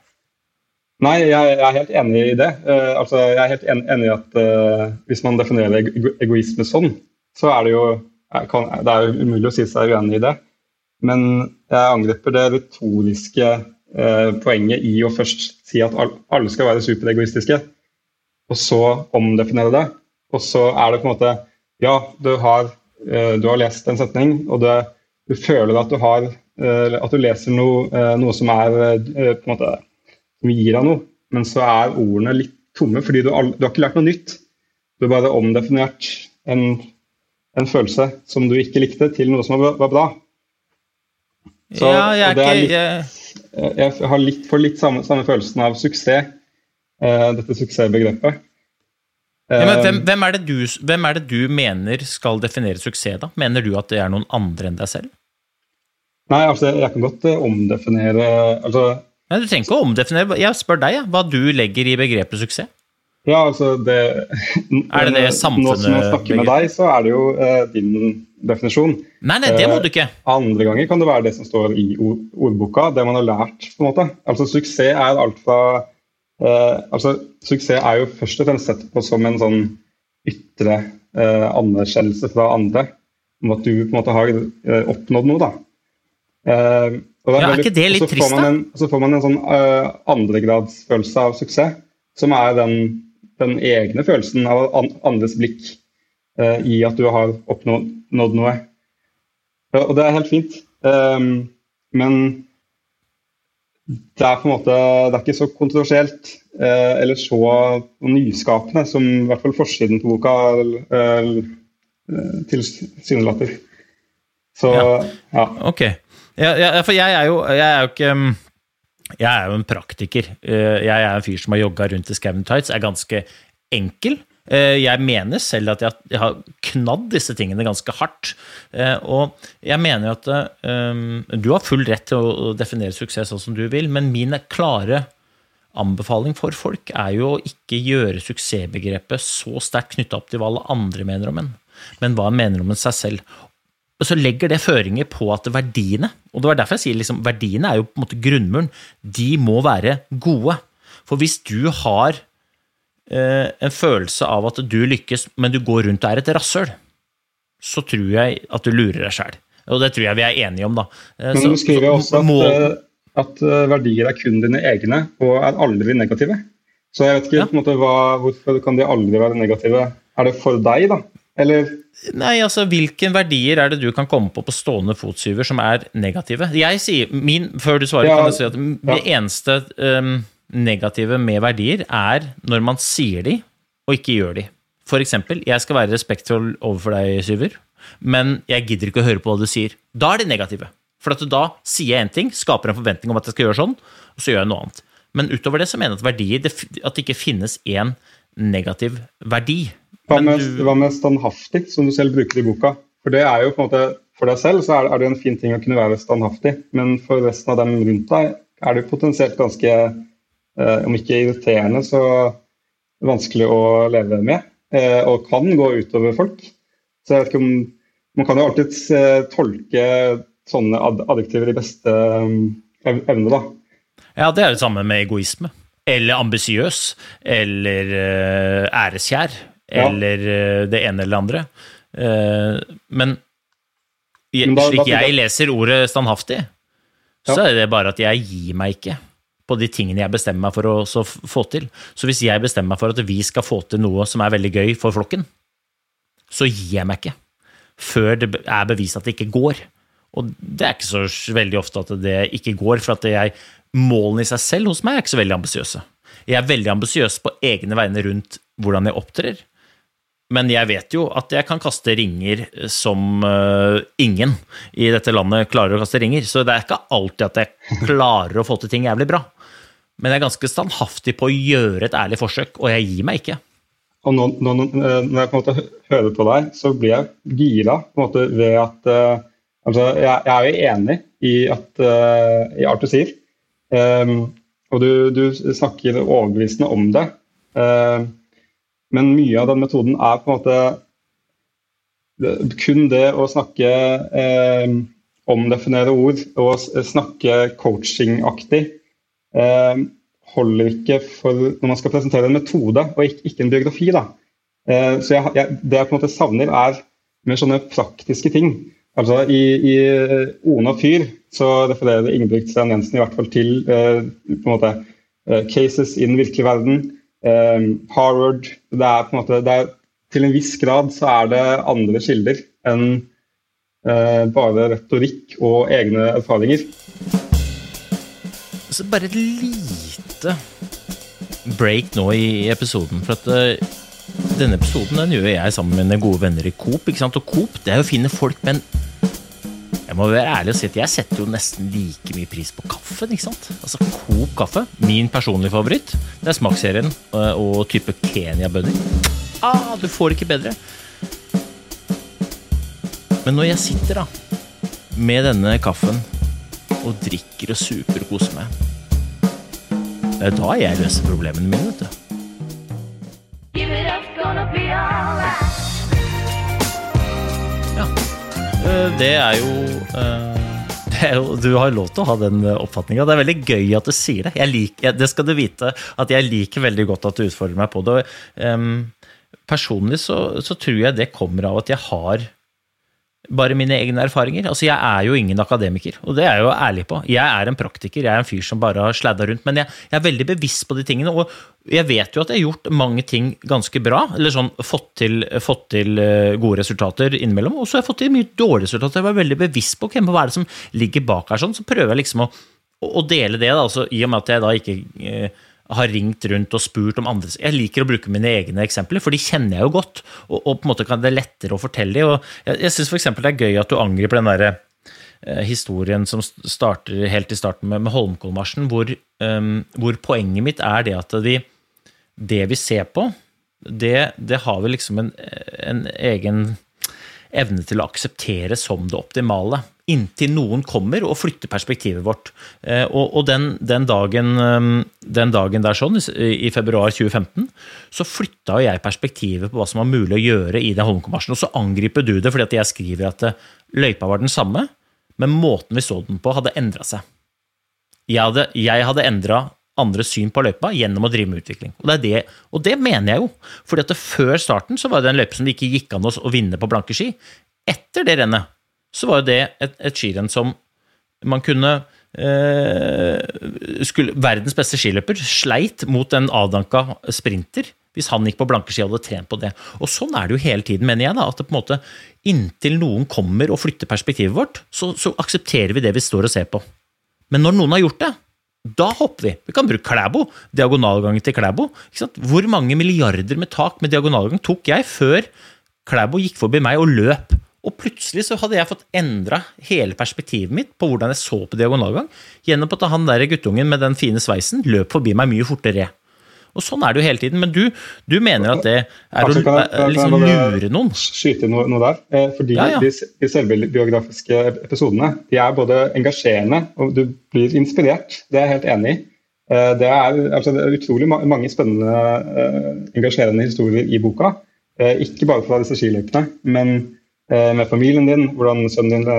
Nei, jeg, er helt enig i det. Uh, altså, jeg er helt enig i at uh, hvis man definerer ego egoisme sånn, så er det jo kan, Det er jo umulig å si seg uenig i det. Men jeg angriper det retoriske eh, poenget i å først si at alle skal være superegoistiske, og så omdefinere det. Og så er det på en måte Ja, du har, du har lest en setning, og det, du føler at du har At du leser noe, noe som er på en måte som gir deg noe. Men så er ordene litt tomme, fordi du, du har ikke lært noe nytt. Du har bare omdefinert en, en, følelse som du ikke likte, til noe som var bra. Så, ja, jeg, er ikke, jeg... jeg har litt, for litt samme, samme følelsen av suksess, uh, dette suksessbegrepet. Ja, men hvem, hvem, er du, hvem, er det du, mener skal definere suksess, da? Mener du at det er noen andre enn deg selv? Nei, altså, jeg kan godt uh, omdefinere altså, Nei, Du trenger ikke å omdefinere. Jeg spør deg ja, hva du legger i begrepet suksess. Ja, altså det, Er det det samfunnet [LAUGHS] Nå som jeg snakker med deg, så er det jo uh, din definisjon. Nei, nei, det må du ikke. Eh, andre ganger kan det være det som står i ord, ordboka, det man har lært. på en måte. Altså Suksess er alt fra eh, altså Suksess er jo først og fremst sett på som en sånn ytre anerkjennelse fra andre om at du på en måte har oppnådd noe. da. Er, ja, er ikke det litt trist, da? så får man en sånn uh, andregradsfølelse av suksess, som er den, den egne følelsen av andres blikk i at du har oppnådd noe. Og det er helt fint, um, men det er på en måte det er ikke så kontroversielt uh, eller så nyskapende som i hvert fall forsiden på boka uh, tilsynelater. Så ja. ja. Ok. Ja, ja, for jeg er jo, jeg er jo ikke um, Jeg er jo en praktiker. Eh, Jeg er en fyr som har jogga rundt i Scaven tights, er ganske enkel. Eh, Jeg mener selv at jeg har knadd disse tingene ganske hardt. Eh, Og jeg mener at eh, du har full rett til å definere suksess sånn som du vil, men min klare anbefaling for folk er jo å ikke gjøre suksessbegrepet så sterkt knytta opp til hva alle andre mener om en, men hva en mener om en seg selv. Og så legger det føringer på at verdiene, og det var derfor jeg sier liksom, verdiene er jo på en måte grunnmuren, de må være gode. For hvis du har en følelse av at du lykkes, men du går rundt og er et rasshøl, så tror jeg at du lurer deg sjæl. Og det tror jeg vi er enige om, da. Eh, Men så- du skriver også at, mål- eh, at eh, verdier er kun dine egne, og er aldri negative. Så jeg vet ikke Ja. på en måte, hva, hvorfor kan de aldri være negative. Er det for deg, da? Eller Nei, altså, Hvilke verdier er det du kan komme på på stående fot, Syver, som er negative? Jeg sier, min, Før du svarer, Ja, kan jeg si at det eneste um, negative med verdier er når man sier de, og ikke gjør de. For eksempel, jeg skal være respektfull overfor deg, Syver, men jeg gidder ikke å høre på hva du sier. Da er de negative. For at da sier jeg én ting, skaper en forventning om at jeg skal gjøre sånn, og så gjør jeg noe annet. Men utover det så mener jeg at verdier, at det ikke finnes én negativ verdi. hva med, du- hva med standhaftig, som du selv bruker i boka? For det er jo på en måte, for deg selv så er, er det en fin ting å kunne være standhaftig, men for resten av dem rundt deg er det potensielt ganske, om ikke irriterende, så vanskelig å leve med, eh, og kan gå utover folk. Så jeg vet ikke om Man kan jo alltids eh, tolke sånne ad adjektiver i beste eh, evne, da. Ja, det er det samme med egoisme. Eller ambisiøs. Eller eh, æreskjær. Eller ja. det ene eller det andre. Eh, men Men da- slik da- jeg leser ordet standhaftig, så Ja. er det bare at jeg gir meg ikke på de tingene jeg bestemmer meg for å få til. Så hvis jeg bestemmer meg for at vi skal få til noe som er veldig gøy for flokken, så gir jeg meg ikke før det er bevist at det ikke går. Og det er ikke så veldig ofte at det ikke går, for at jeg, målene i seg selv hos meg er ikke så veldig ambisiøse. Jeg er veldig ambisiøs på egne vegne rundt hvordan jeg opptrer, men jeg vet jo at jeg kan kaste ringer som uh, ingen i dette landet klarer å kaste ringer, så det er ikke alltid at jeg klarer å få til ting jævlig bra. Men jeg er ganske standhaftig på å gjøre et ærlig forsøk, og jeg gir meg ikke. Og nå, nå, når jeg på en måte hører på deg, så blir jeg gira på en måte ved at uh, altså, jeg, jeg er jo enig i, at, uh, i alt du sier. Um, og du, du snakker overbevisende om det. Ehm, men mye av den metoden er på en måte kun det å snakke eh, omdefinere ord og snakke coachingaktig eh, holder ikke for når man skal presentere en metode og ikke, ikke en biografi. Da. Eh, så jeg, jeg, det jeg på en måte savner, er mer sånne praktiske ting. Altså I, i One og Fyr så refererer Ingebrigtsen Jensen i hvert fall til eh, på en måte eh, cases i den virkelige verden. Eh, Harvard det er på en måte, er, Til en viss grad så er det andre kilder enn eh, bare retorikk og egne erfaringer. Så bare et lite break nå i episoden. For at eh, denne episoden den gjør jeg sammen med mine gode venner i Coop. Og Coop det er jo finne folk, men jeg må være ærlig og si at jeg setter jo nesten like mye pris på kaffen. ikke sant? Altså Coop kaffe, min personlige favoritt, det er smaksserien eh, og type Kenya-bønner. Ah, du får ikke bedre. Men når jeg sitter da med denne kaffen og drikker og super og koser meg. da er jeg løser problemene mine, vet du. Det er jo eh, [LAUGHS] det er Du har lov til å ha den oppfatninga. Det er veldig gøy at du sier det. Liker, det skal du vite, at jeg liker veldig godt at du utfordrer meg på det. Em, personlig så, så tror jeg det kommer av at jeg har bare mine egne erfaringer. Altså, Jeg er jo ingen akademiker, og det er jeg jo ærlig på. Jeg er en praktiker, jeg er en fyr som bare har sladda rundt. Men jeg, jeg er veldig bevisst på de tingene, og jeg vet jo at jeg har gjort mange ting ganske bra. Eller sånn fått til, fått til eh, gode resultater innimellom, og så har jeg fått til mye dårlige resultater. Jeg var veldig bevisst på hvem hva er det som ligger bak her, sånn, så prøver jeg liksom å, å, dele det, da, altså, i og med at jeg da ikke eh, har ringt rundt og spurt om andre Jeg liker å bruke mine egne eksempler, for de kjenner jeg jo godt. Og, og på en måte kan det er lettere å fortelle de. Jeg, jeg syns f.eks. det er gøy at du angriper den derre eh, historien som starter helt i starten med, med Holmenkollmarsjen, hvor, um, hvor poenget mitt er det at de, det vi ser på, det, det har vi liksom en, en egen evne til å akseptere som det optimale. Inntil noen kommer og flytter perspektivet vårt. Eh, og, den, den, dagen, eh, den, dagen, der sånn, i februar 2015, så flytta jeg perspektivet på hva som var mulig å gjøre i den Holmenkollmarsjen. Og så angriper du det fordi at jeg skriver at eh, løypa var den samme, men måten vi så den på, hadde endra seg. Jeg hadde, jeg hadde endra andres syn på løypa gjennom å drive med utvikling. Og det, det, og det mener jeg jo. fordi at før starten så var det en løype som det ikke gikk an å vinne på blanke ski. Etter det rennet så var jo det et, et skirenn som man kunne eh, skulle, Verdens beste skiløper sleit mot en avdanka sprinter hvis han gikk på blanke ski og hadde trent på det. Og sånn er det jo hele tiden, mener jeg. da, at det på en måte Inntil noen kommer og flytter perspektivet vårt, så, så aksepterer vi det vi står og ser på. Men når noen har gjort det, da hopper vi. Vi kan bruke Klæbo. Diagonalgangen til Klæbo. Hvor mange milliarder med tak med diagonalgang tok jeg før Klæbo gikk forbi meg og løp? Og plutselig så hadde jeg fått endra hele perspektivet mitt på hvordan jeg så på diagonalgang, gjennom at han der guttungen med den fine sveisen løp forbi meg mye fortere. Og sånn er det jo hele tiden. Men du, du mener at det er å liksom lure noen? Skyte noe, noe der. Eh, fordi ja, ja. De, de selvbiografiske episodene de er både engasjerende og du blir inspirert. Det er jeg helt enig i. Eh, det er, altså, det er utrolig mange spennende, eh, engasjerende historier i boka. Ikke bare fra disse skiløypene, men med familien din, hvordan sønnen din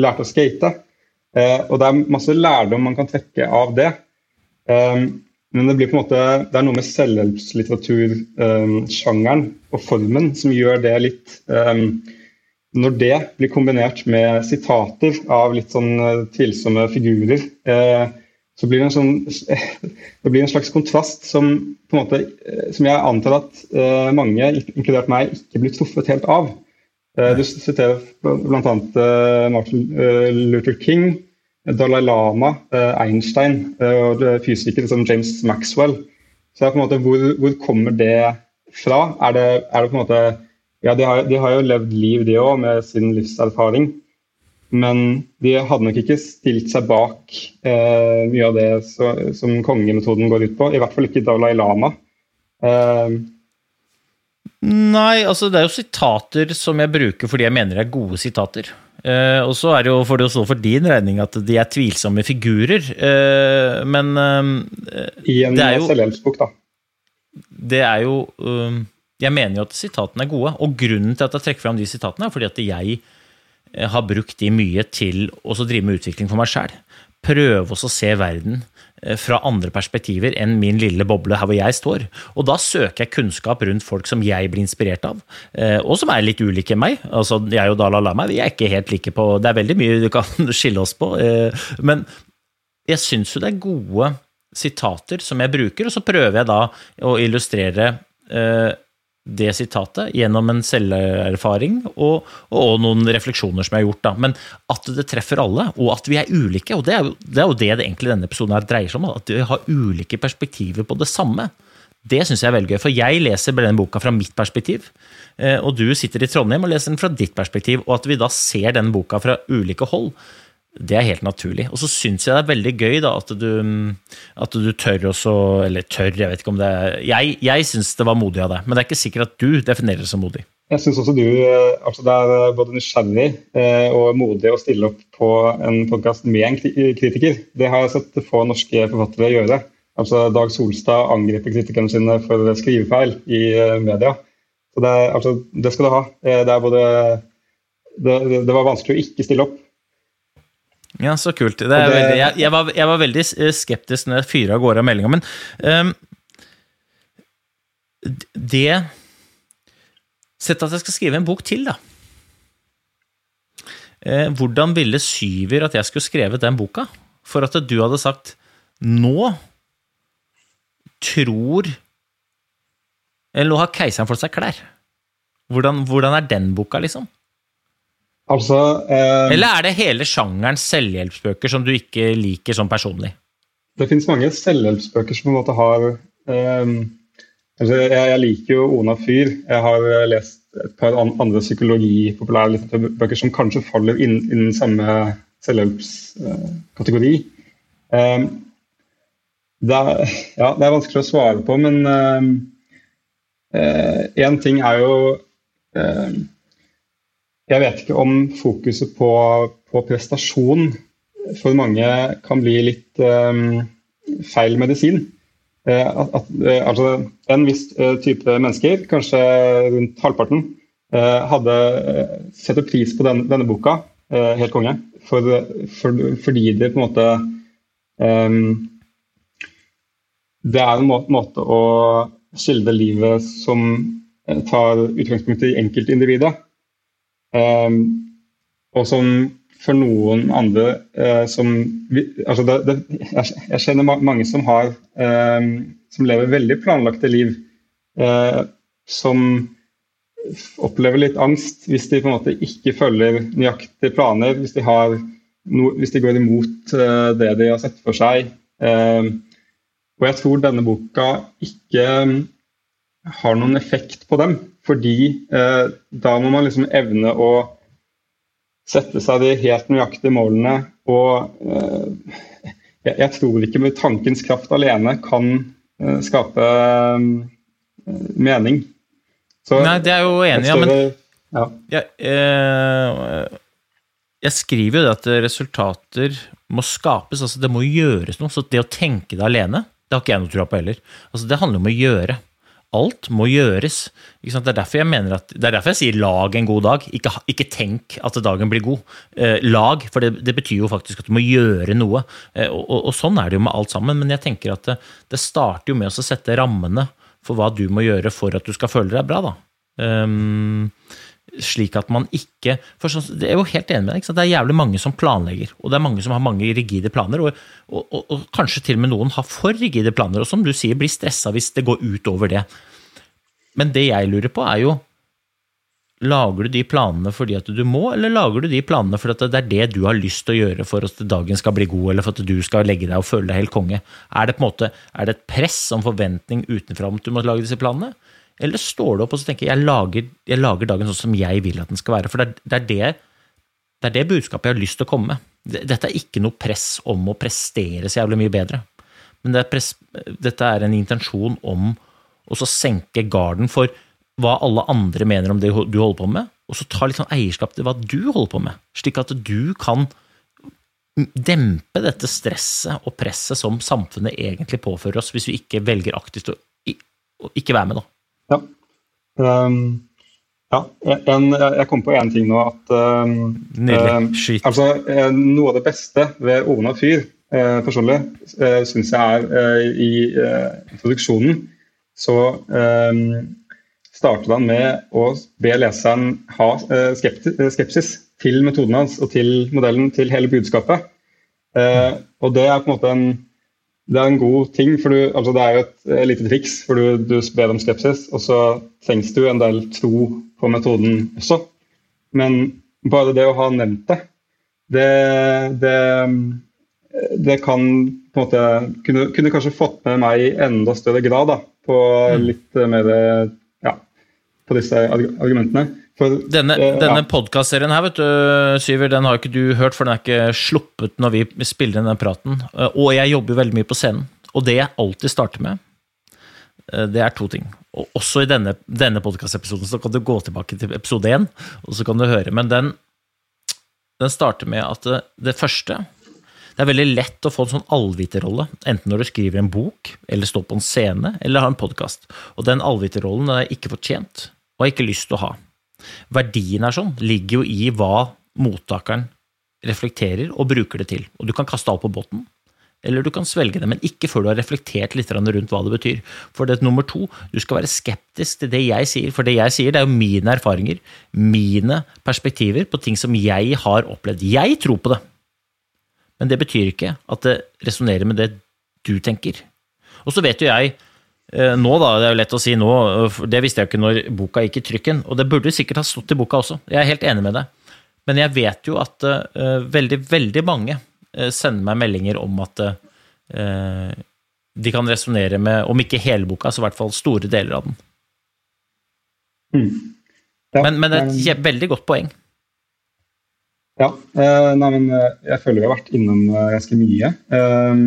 lærte å skate. Og det er masse lærdom man kan trekke av det. Men det blir på en måte, det er noe med selvhjelpslitteratur-sjangeren og formen som gjør det litt Når det blir kombinert med sitater av litt sånn tvilsomme figurer, så blir det en, sånn, [LAUGHS] det blir en slags kontrast som, på en måte, som jeg antar at mange, inkludert meg, ikke blir truffet helt av. Uh, du siterer bl.a. Uh, Martin Luther King Dalai Lama, eh, Einstein eh, og fysikere som James Maxwell. Så måte, hvor, hvor kommer det fra? Er det, er det, på en måte Ja, de har, de har jo levd liv, de òg, med sin livserfaring. Men de hadde nok ikke stilt seg bak eh, mye av det så, som kongemetoden går ut på. I hvert fall ikke Dalai Lama. Eh, Nei, altså det er jo sitater som jeg bruker fordi jeg mener det er gode sitater. Uh, og så er det jo for det å stå for din regning at de er tvilsomme figurer, uh, men uh, I en selvhjelpsbok, da. Det er jo Jeg mener jo at sitatene er gode, og grunnen til at jeg trekker fram de sitatene, er fordi at jeg har brukt de mye til å drive med utvikling for meg sjæl. Prøve å se verden Eh, fra andre perspektiver enn min lille boble her hvor jeg står. Og da søker jeg kunnskap rundt folk som jeg blir inspirert av, eh, og som er litt ulike enn meg. Altså, jeg og Dalai Lama vi er ikke helt like på Det er veldig mye du kan [LAUGHS] skille oss på, eh, men jeg syns jo det er gode sitater som jeg bruker, og så prøver jeg da å illustrere det sitatet gjennom en selverfaring og, og, noen refleksjoner som jeg har gjort. Da. Men at det treffer alle, og at vi er ulike. Og det er jo det, er jo det, det egentlig denne episoden her dreier seg om. At vi har ulike perspektiver på det samme. Det syns jeg er veldig gøy, for jeg leser denne boka fra mitt perspektiv. Eh, og du sitter i Trondheim og leser den fra ditt perspektiv. Og at vi da ser denne boka fra ulike hold, det er helt naturlig. Og så syns jeg det er veldig gøy da, at, du, at du tør også Eller tør, jeg vet ikke om det er Jeg, jeg syns det var modig av deg, men det er ikke sikkert at du definerer det som modig. Jeg syns også du eh, altså det er eh, både nysgjerrig eh, og modig å stille opp på en podkast med en kritiker. Det har jeg sett få norske forfattere gjøre. Altså Dag Solstad angriper kritikerne sine for skrivefeil i media. Så det, altså, det skal du ha. Det, er både, det, det var vanskelig å ikke stille opp. Ja, så kult. Det det, veldig, jeg, jeg, var, jeg, var, veldig eh, skeptisk når jeg fyra av gårde av meldinga, men um, det Sett at jeg skal skrive en bok til, da. Eh, hvordan ville Syver at jeg skulle skrevet den boka? For at du hadde sagt nå tror Eller nå har keiseren fått seg klær. Hvordan, hvordan er den boka, liksom? Altså eh, Eller er det hele sjangeren selvhjelpsbøker som du ikke liker sånn personlig? Det finnes mange selvhjelpsbøker som på en måte har eh, Altså, jeg, jeg liker jo Ona Fyr. Jeg har eh, lest et par andre psykologipopulære bøker som kanskje faller innen, inn samme selvhjelpskategori. Eh, det, er, ja, det er vanskelig å svare på, men én uh, uh, ting er jo uh, Jeg vet ikke om fokuset på, på, prestasjon for mange kan bli litt um, feil medisin. At, at, altså, en viss type mennesker, kanskje rundt halvparten, hadde setter pris på den, denne boka, helt konge, for, for, fordi det på en måte um, det er en måte å skildre livet som eh, tar utgangspunkt i enkeltindividet. Um, og som for noen andre uh, som altså det, det, jeg, kjenner mange som har um, som lever veldig planlagte liv. Uh, som opplever litt angst hvis de på en måte ikke følger nøyaktige planer. Hvis de, no, hvis de går imot uh, det de har sett for seg. Uh, og jeg tror denne boka ikke har noen effekt på dem. Fordi eh, da må man liksom evne å sette seg de helt nøyaktige målene. Og eh, jeg, jeg, tror ikke med tankens kraft alene kan eh, skape eh, mening. Så, Nei, det er jo enig i, ja, men ja. Jeg, eh, jeg skriver jo det at resultater må skapes, altså det må gjøres noe. Så det å tenke det alene det har ikke jeg noe tro på heller. Altså, det handler om å gjøre. Alt må gjøres. Det er at, det er derfor jeg sier 'lag en god dag', ikke, ikke tenk at dagen blir god. Eh, lag, for det, det, betyr jo faktisk at du må gjøre noe. Eh, og, og, og, sånn er det jo med alt sammen. Men jeg tenker at det, det starter jo med å sette rammene for hva du må gjøre for at du skal føle deg bra. da. Um, slik at man ikke for sånn, Det er jo helt enig med deg. Det er jævlig mange som planlegger, og det er mange som har mange rigide planer. Og, og, og, og, kanskje til og med noen har for rigide planer, og som du sier, blir stressa hvis det går ut over det. Men det jeg lurer på, er jo Lager du de planene fordi at du må, eller lager du de planene fordi at det er det du har lyst til å gjøre for at dagen skal bli god, eller for at du skal legge deg og føle deg helt konge? Er det på en måte, er det et press om forventning utenfra om at du må lage disse planene? Eller står du opp og så tenker jeg lager, jeg lager dagen sånn som jeg vil at den skal være? For det det, er det, det er det budskapet jeg har lyst til å komme med. Dette er ikke noe press om å prestere så jævlig mye bedre. Men det er press, dette er en intensjon om å senke garden for hva alle andre mener om det du holder på med, og så ta litt sånn eierskap til hva du holder på med, slik at du kan dempe dette stresset og presset som samfunnet egentlig påfører oss, hvis vi ikke velger aktivt å ikke være med, da. Ja. Um, ja en, jeg kom på én ting nå. at um, um, altså, eh, Noe av det beste ved Ovna Fyr uh, personlig uh, syns jeg er uh, i uh, introduksjonen så um, startet han med å be leseren ha skepsis til metoden hans og til modellen, til hele budskapet. og det er på en måte en det er en god ting, for du, altså det er jo et, et lite triks. For du, du ber om skepsis, og så trengs jo en del tro på metoden også. Men bare det å ha nevnt det, det, det, det kan på en måte kunne, kunne, kanskje fått med meg i enda større grad da, på mm. litt mer ja, på disse argumentene. For, denne uh, denne ja. podkastserien her, vet du, Syver, den har ikke du hørt, for den er ikke sluppet når vi spiller den praten. Eh, og jeg jobber veldig mye på scenen. Og det jeg alltid starter med, eh, det er to ting. Og også i denne, denne podkastepisoden så kan du gå tilbake til episode én, og så kan du høre. Men den, den starter med at det, det første det er veldig lett å få en sånn allviterrolle, enten når du skriver en bok, eller står på en scene, eller har en podkast. Og den allviterrollen er ikke fortjent, og har ikke lyst til å ha. Verdien er sånn ligger jo i hva mottakeren reflekterer og bruker det til. Og du kan kaste alt på båten, eller du kan svelge det, men ikke før du har reflektert litt rundt hva det betyr. For det er nummer to, du skal være skeptisk til det jeg sier, for det jeg sier, det er jo mine erfaringer, mine perspektiver på ting som jeg har opplevd. Jeg tror på det, men det betyr ikke at det resonnerer med det du tenker. Og så vet jo jeg nå, da, det er jo lett å si nå, det visste jeg jo ikke når boka gikk i trykken. Og det burde sikkert ha stått i boka også, jeg er helt enig med deg. Men jeg vet jo at uh, veldig, veldig mange uh, sender meg meldinger om at uh, de kan resonnere med, om ikke hele boka, så i hvert fall store deler av den. Mm. Ja, Men, men det er et veldig godt poeng. Ja, Uh, nei, men eh, jeg føler vi har vært innom eh, ganske mye. Eh,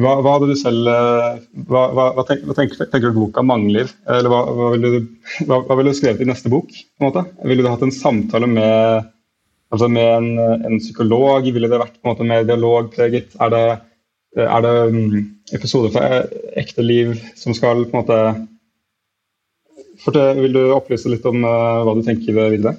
hva, hva hadde du selv eh, Hva, hva, hva, tenk, hva tenker, tenker du boka mangler? Eller hva, hva, ville du, ville du skrevet i neste bok? på en måte? Ville du hatt en samtale med, altså med en, en psykolog? Ville det vært på en måte mer dialogpreget? Er det, er det mm, episoder fra eh, ekte liv som skal på en måte Fortell, Vil du opplyse litt om eh, hva du tenker videre?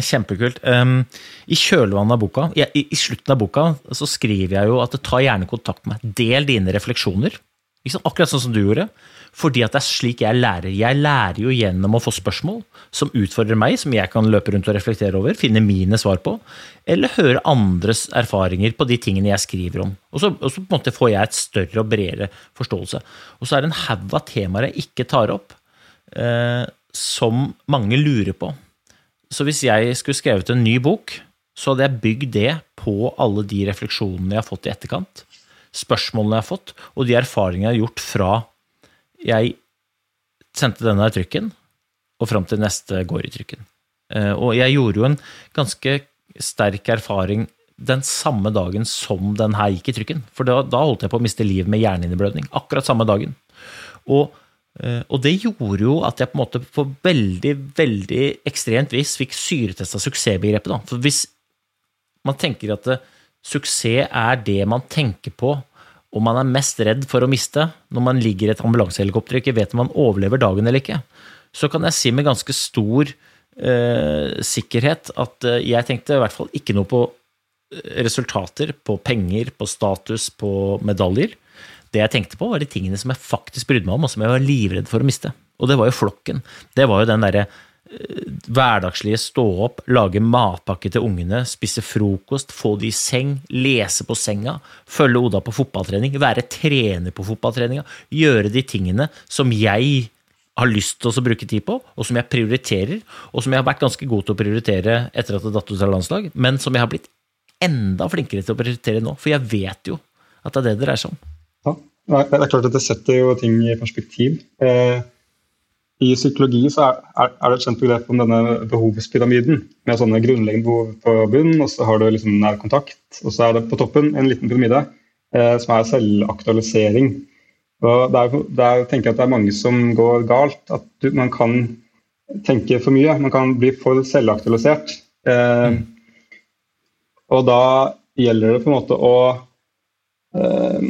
Kjempekult. Um, I kjølvannet av boka, i, i, slutten av boka, så skriver jeg jo at ta gjerne kontakt med meg. Del dine refleksjoner. Akkurat sånn som du gjorde. Fordi at det er slik jeg lærer. Jeg lærer jo gjennom å få spørsmål som utfordrer meg, som jeg kan løpe rundt og reflektere over, finne mine svar på, eller høre andres erfaringer på de tingene jeg skriver om. Og så, og så på en måte får jeg et større og bredere forståelse. Og så er det en haug av temaer jeg ikke tar opp, eh, som mange lurer på. Så hvis jeg skulle skrevet en ny bok, så hadde jeg bygd det på alle de refleksjonene jeg har fått i etterkant, spørsmålene jeg har fått, og de erfaringene jeg har gjort fra jeg sendte denne trykken, og fram til neste går i trykken. Eh, Og jeg gjorde jo en ganske sterk erfaring den samme dagen som den her gikk i trykken. For da, da holdt jeg på å miste livet med hjernehinnblødning. Akkurat samme dagen. Og Og det gjorde jo at jeg på en måte på veldig, veldig ekstremt vis fikk syretesta suksessbegrepet. Da. For hvis man tenker at det, suksess er det man tenker på, og man er mest redd for å miste når man ligger i et ambulansehelikopter og ikke vet om man overlever dagen eller ikke, så kan jeg si med ganske stor eh, sikkerhet at eh, jeg tenkte i hvert fall ikke noe på eh, resultater, på penger, på status, på medaljer. Det jeg tenkte på, var de tingene som jeg faktisk brydde meg om, og som jeg var livredd for å miste. Og det var jo flokken. Det var jo den derre eh, hverdagslige stå opp, lage matpakke til ungene, spise frokost, få de i seng, lese på senga, følge Oda på fotballtrening, være trener på fotballtreninga, gjøre de tingene som jeg har lyst til å bruke tid på, og som jeg prioriterer, og som jeg har vært ganske god til å prioritere etter at det datt ut av landslag, men som jeg har blitt enda flinkere til å prioritere nå, for jeg vet jo at det er det det dreier seg om. Ja, det er klart at det setter jo ting i perspektiv. Eh, I psykologi så er, det et kjent begrep om denne behovspyramiden, med sånne grunnleggende behov på bunnen, og så har du liksom nær kontakt, og så er det på toppen en liten pyramide eh, som er selvaktualisering. Og der, der tenker jeg at det er mange som går galt. At du, man kan tenke for mye. Man kan bli for selvaktualisert. Eh, og da gjelder det på en måte å eh,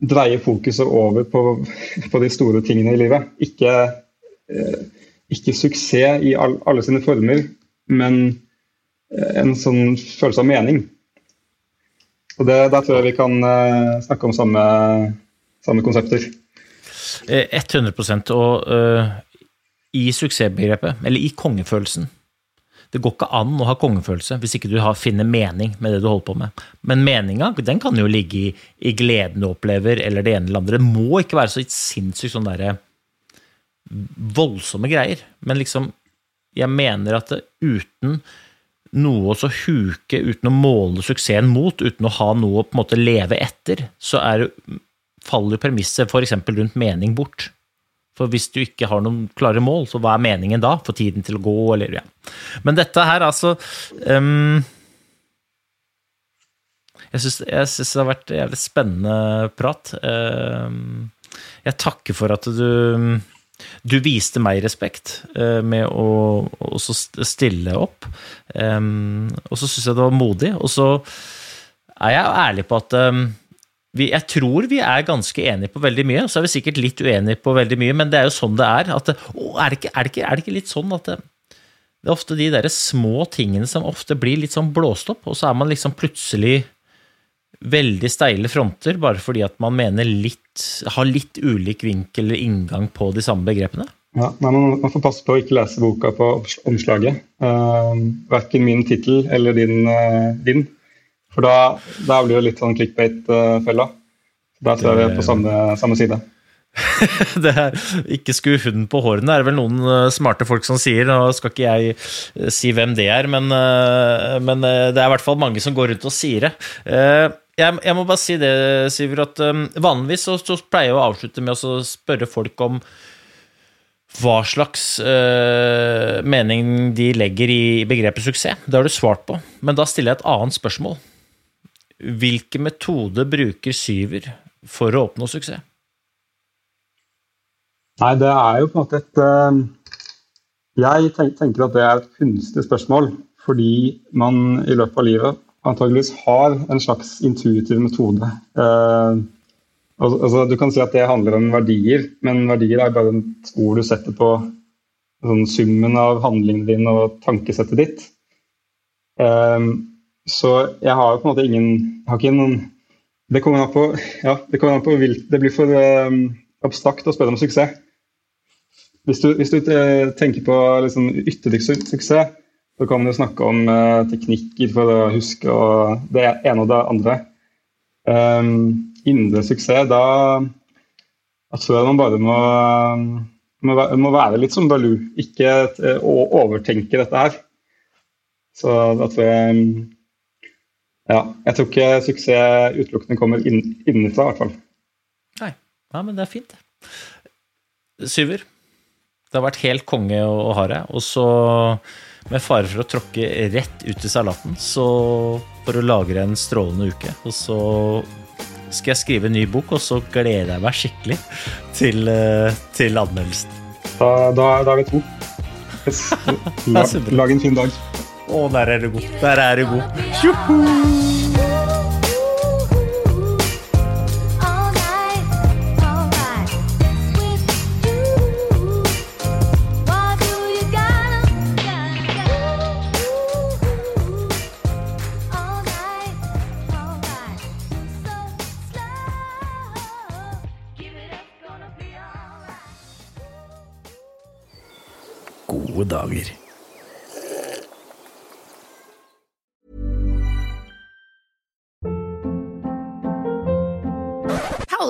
dreie fokuset over på, på, de store tingene i livet. Ikke, eh, ikke suksess i all, alle sine former, men eh, en sånn følelse av mening. Og det, Der tror jeg vi kan eh, snakke om samme, samme konsepter. Eh, 100% og uh, i suksessbegrepet, eller i kongefølelsen Det går ikke an å ha kongefølelse hvis ikke du finner mening med det du holder på med. Men meninga den kan jo ligge i, i gleden du opplever, eller det ene eller andre. Det må ikke være så sinnssykt sånn derre voldsomme greier. Men liksom, jeg mener at det, uten noe å huke, uten å måle suksessen mot, uten å ha noe å på en måte leve etter, så er, faller premisset f.eks. rundt mening bort. For hvis du ikke har noen klare mål, så hva er meningen da? Få tiden til å gå, eller ja. Men dette her, altså um, Jeg syns det har vært jævlig spennende prat. Um, jeg takker for at du du viste meg respekt eh, med å stille opp. Ehm, og så syns jeg det var modig. Og så er jeg ærlig på at vi, jeg tror vi er ganske enige på veldig mye. Så er vi sikkert litt uenige på veldig mye, men det er jo sånn det er. At, å, er, det ikke, er, det ikke, er det ikke litt sånn at det, det er ofte de der små tingene som ofte blir litt sånn blåst opp, og så er man liksom plutselig veldig steile fronter bare fordi at man mener litt har litt ulik vinkel eller inngang på de samme begrepene? Ja, nei, man, får passe på å ikke lese boka på omslaget. Uh, verken min tittel eller din, uh, din. For da, da blir det litt sånn clickbait-fella. Der ser vi er på samme, samme side. [LAUGHS] det er ikke skue hunden på hårene, er det vel noen eh, smarte folk som sier. Nå skal ikke jeg eh, si hvem det er, men, eh, men det er i hvert fall mange som går rundt og sier det. Jeg, jeg må bare si det, Syver, at vanligvis så, så pleier jeg å avslutte med å spørre folk om hva slags mening de legger i begrepet suksess. Det har du svart på, men da stiller jeg et annet spørsmål. Hvilke metode bruker Syver for å oppnå suksess? Nei, det er jo på en måte et uh, Jeg tenker at det er et kunstig spørsmål, fordi man i løpet av livet antageligvis har en slags intuitiv metode. Uh, altså, du kan si at det handler om verdier, men verdier er bare et ord du setter på sånn, summen av handlingene dine og tankesettet ditt. Um, så jeg har på en måte ingen noen, Det kommer an på, ja, det, kommer an på det blir for um, abstrakt å spørre om suksess. Hvis du, hvis du tenker på liksom, suksess, så kan man jo snakke om uh, teknikker for å huske og det ene og det andre. Um, indre suksess, da jeg tror man bare må, må, må være litt som Baloo. Ikke uh, overtenke dette her. Så da tror jeg Ja, jeg tror ikke suksess utelukkende kommer inn, innenfra, i hvert fall. Nei. Ja, men det er fint, Syver, det har vært helt konge å ha deg. Og så med fare for å tråkke rett ut i salaten, så får du lagre en strålende uke. Og så skal jeg skrive en ny bok, og så gleder jeg meg skikkelig til, eh, til anmeldelsen. Da, da, da, er vi to. [LAUGHS] Yes. La, lag en fin dag. Å, der er du god. Der er du god. Tjoho! gode dager.